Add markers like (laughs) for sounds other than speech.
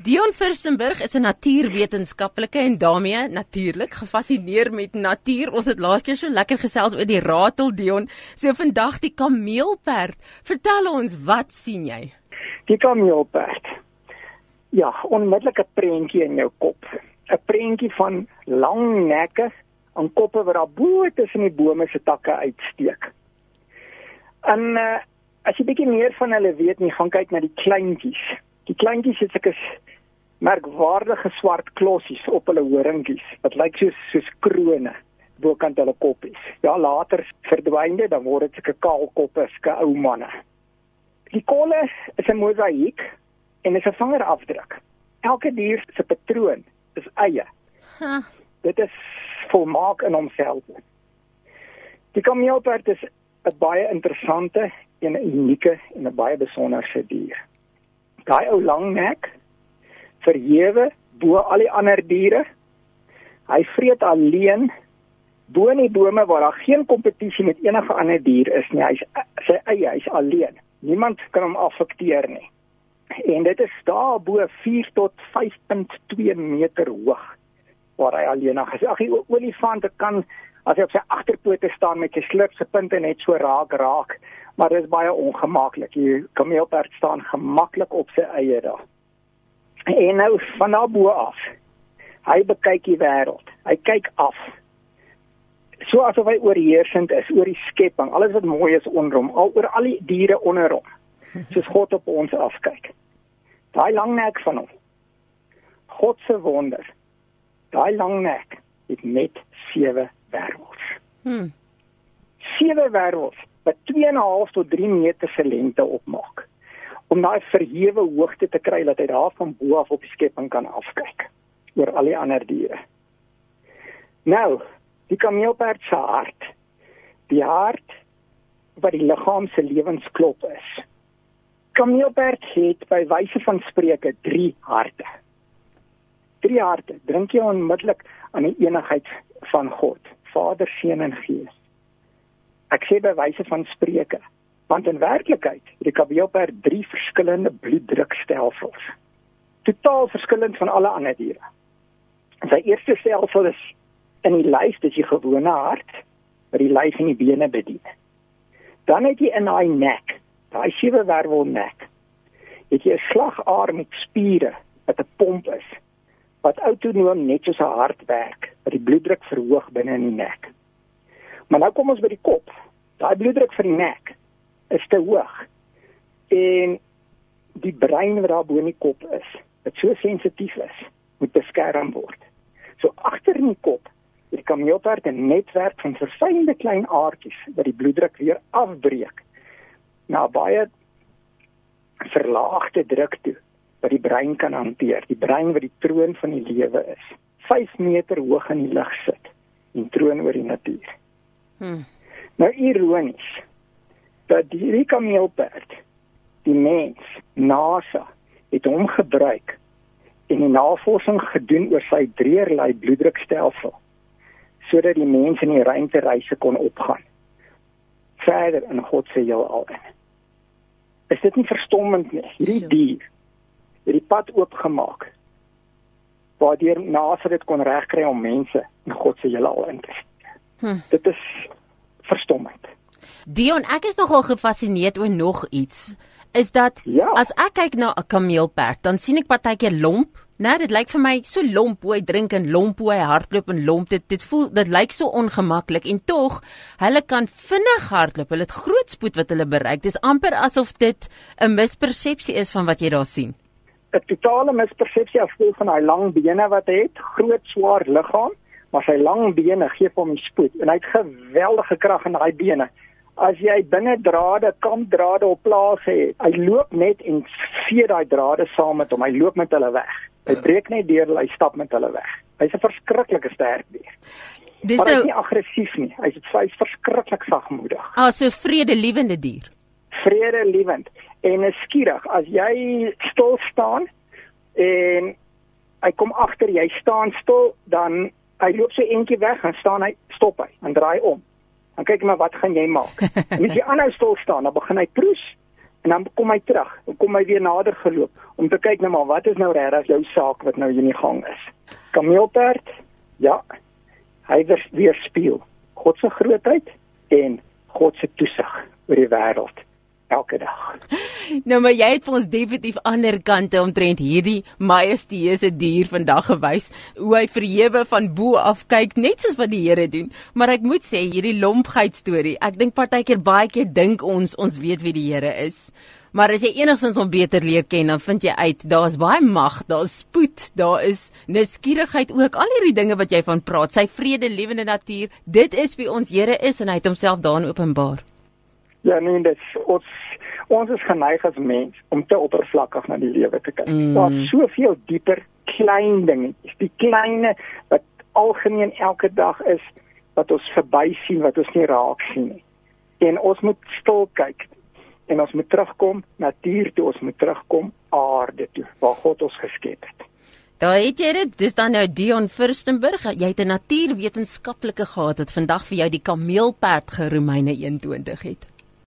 Dion Furstenburg is 'n natuurwetenskaplike en daarmee natuurlik gefassineer met natuur. Ons het laas keer so lekker gesels oor die ratel Dion. So vandag die kameelperd. Vertel ons, wat sien jy? Die kameelperd. Ja, onmiddellike prentjie in jou kop. 'n Prentjie van lang nekke en koppe wat daar bo tussen die bome se takke uitsteek. En uh, as jy bietjie meer van hulle weet, nie gaan kyk na die kleintjies. Die kleintjies het sulke merkwaardige swart klossies op hulle horingkies wat lyk soos soos krone bokant hulle koppies. Ja, later verdwyn dit, dan word dit sulke kaalkoppe, sulke ou manne. Die kolle is 'n mosaïek en is 'n vingerafdruk. Elke dier se patroon is eie. Huh. Dit is volmaak in homself. Die kameelperd is 'n baie interessante en 'n unieke en 'n baie besonderse dier. Daai ou lang nek verhewe bo al die ander diere. Hy vreet alleen bo in die bome waar daar geen kompetisie met enige ander dier is nie. Hy's sy eie, hy's alleen. Niemand kan hom affekteer nie. En dit is daar bo 4 tot 5.2 meter hoog waar hy alleen is. Ag die olifant kan as hy op sy agterpote staan met sy slip se punte net so raak raak, maar dit is baie ongemaklik. Die kameelperd staan gemaklik op sy eie daar. En nou van daar bo af. Hy bekyk die wêreld. Hy kyk af. So asof hy oorheersend is oor die skepping, alles wat mooi is onder hom, al oor al die diere onder hom. Soos God op ons afkyk. Daai lang nek van hom. God se wonder. Daai lang nek het net sewe wêrelds. Hm. Sewe wêrelds wat 2.5 tot 3 meter se lengte opmaak om daai verhewe hoogte te kry dat hy daar van bo af op die skepping kan afkyk oor al die ander diere. Nou, die kameelperd se hart. Die hart wat die liggaam se lewensklop is. Kameelperd het by wyse van spreuke 3 harte. 3 harte. Drink jy onmiddellik aan die eenigheid van God, Vader, Seun en Gees. Ek sê by wyse van spreuke want in werklikheid het die kabeelperd drie verskillende bloeddrukstelsels. Totaal verskillend van alle ander diere. Sy eerste stelsel is in die lyf dis die gewone hart wat die lyf en die bene bedien. Dan het jy in daai nek daai sewe wervel nek het jy 'n slagaar met spiere wat 'n pomp is wat autonoom net soos 'n hart werk wat die bloeddruk verhoog binne in die nek. Maar nou kom ons by die kop. Daai bloeddruk vir die nek is te hoog. En die brein wat daar bo in die kop is, wat so sensitief is, moet beskerm word. So agter in die kop het die kameelperd 'n netwerk van verfynde klein aardjies wat die bloeddruk weer afbreek na baie verlaagde druk toe wat die brein kan hanteer. Die brein wat die troon van die lewe is. 5 meter hoog in die lug sit en troon oor die natuur. Hmm. Nou ironies dat die kameelperd die mens NASA het hom gebruik en die navorsing gedoen oor sy dreerlei bloeddrukstelsel sodat die mens in die ruimtereise kon opgaan verder in God se heelal in. Is dit nie verstommend nie? Hierdie dier het die pad oopgemaak waardeur NASA dit kon regkry om mense in God se heelal in te stuur. Hm. Dit is. Dion, ek is nogal gefassineerd oor nog iets. Is dat ja. as ek kyk na 'n kameelperd, dan sien ek partykeer lomp, né? Dit lyk vir my so lomp hoe hy drink en lomp hoe hy hardloop en lomp. Dit dit voel dit lyk so ongemaklik en tog, hulle kan vinnig hardloop. Hulle het groot spoed wat hulle bereik. Dis amper asof dit 'n mispersepsie is van wat jy daar sien. 'n Totale mispersepsie afgevolg van hy lang bene wat hy het, groot swaar liggaam, maar sy lang bene gee hom spoed en hy het geweldige krag in daai bene as jy binne drade, kampdrade op plaas het, hy loop net en vee daai drade saam met hom. Hy loop met hulle weg. Hy ja. breek net deur, hy stap met hulle weg. Hy's 'n verskriklike sterk dier. Dis nou hy is nie aggressief nie. Hy's hy's verskriklik sagmoedig. Ah, so vredelewende dier. Vredelewend en skierig. As jy stil staan en hy kom agter jy staan stil, dan hy loop so eentjie weg en staan hy stop hy en draai om dan kyk maar wat gaan jy maak. (laughs) En as jy aanhou stil staan, dan begin hy proes En dan kom hy terug, dan kom hy weer nader geloop om te kyk nou maar wat is nou regtig jou saak wat nou hier in die gang is. Kameelperd, ja. Hy weerspieël God se grootheid en God se toesig oor die wêreld elke dag. Nou maar jy het vir ons definitief ander kante omtrent hierdie majestueuse dier vandag gewys hoe hy verhewe van bo af kyk net soos wat die Here doen. Maar ek moet sê hierdie lompgeit storie, ek dink partykeer baie keer dink ons ons weet wie die Here is. Maar as jy enigstens hom beter leer ken, dan vind jy uit daar's baie mag, daar's spoed, daar is nuuskierigheid ook. Al hierdie dinge wat jy van praat, sy vrede, lewende natuur, dit is wie ons Here is en hy het homself daarin openbaar. Ja, nee, dit ons ons is geneig as mens om te oppervlakkig na die lewe te kyk. Mm. Daar's soveel dieper klein dingetjies, die kleine wat algemeen elke dag is wat ons verby sien, wat ons nie raak sien nie. En ons moet stil kyk en ons moet terugkom natuur toe, ons moet terugkom aarde toe waar God ons geskep het. Daar het jy dit. Dis dan nou Dion Furstenburg. Jy het 'n natuurwetenskaplike gehad wat vandag vir jou die kameelperd geroemyne 21 het.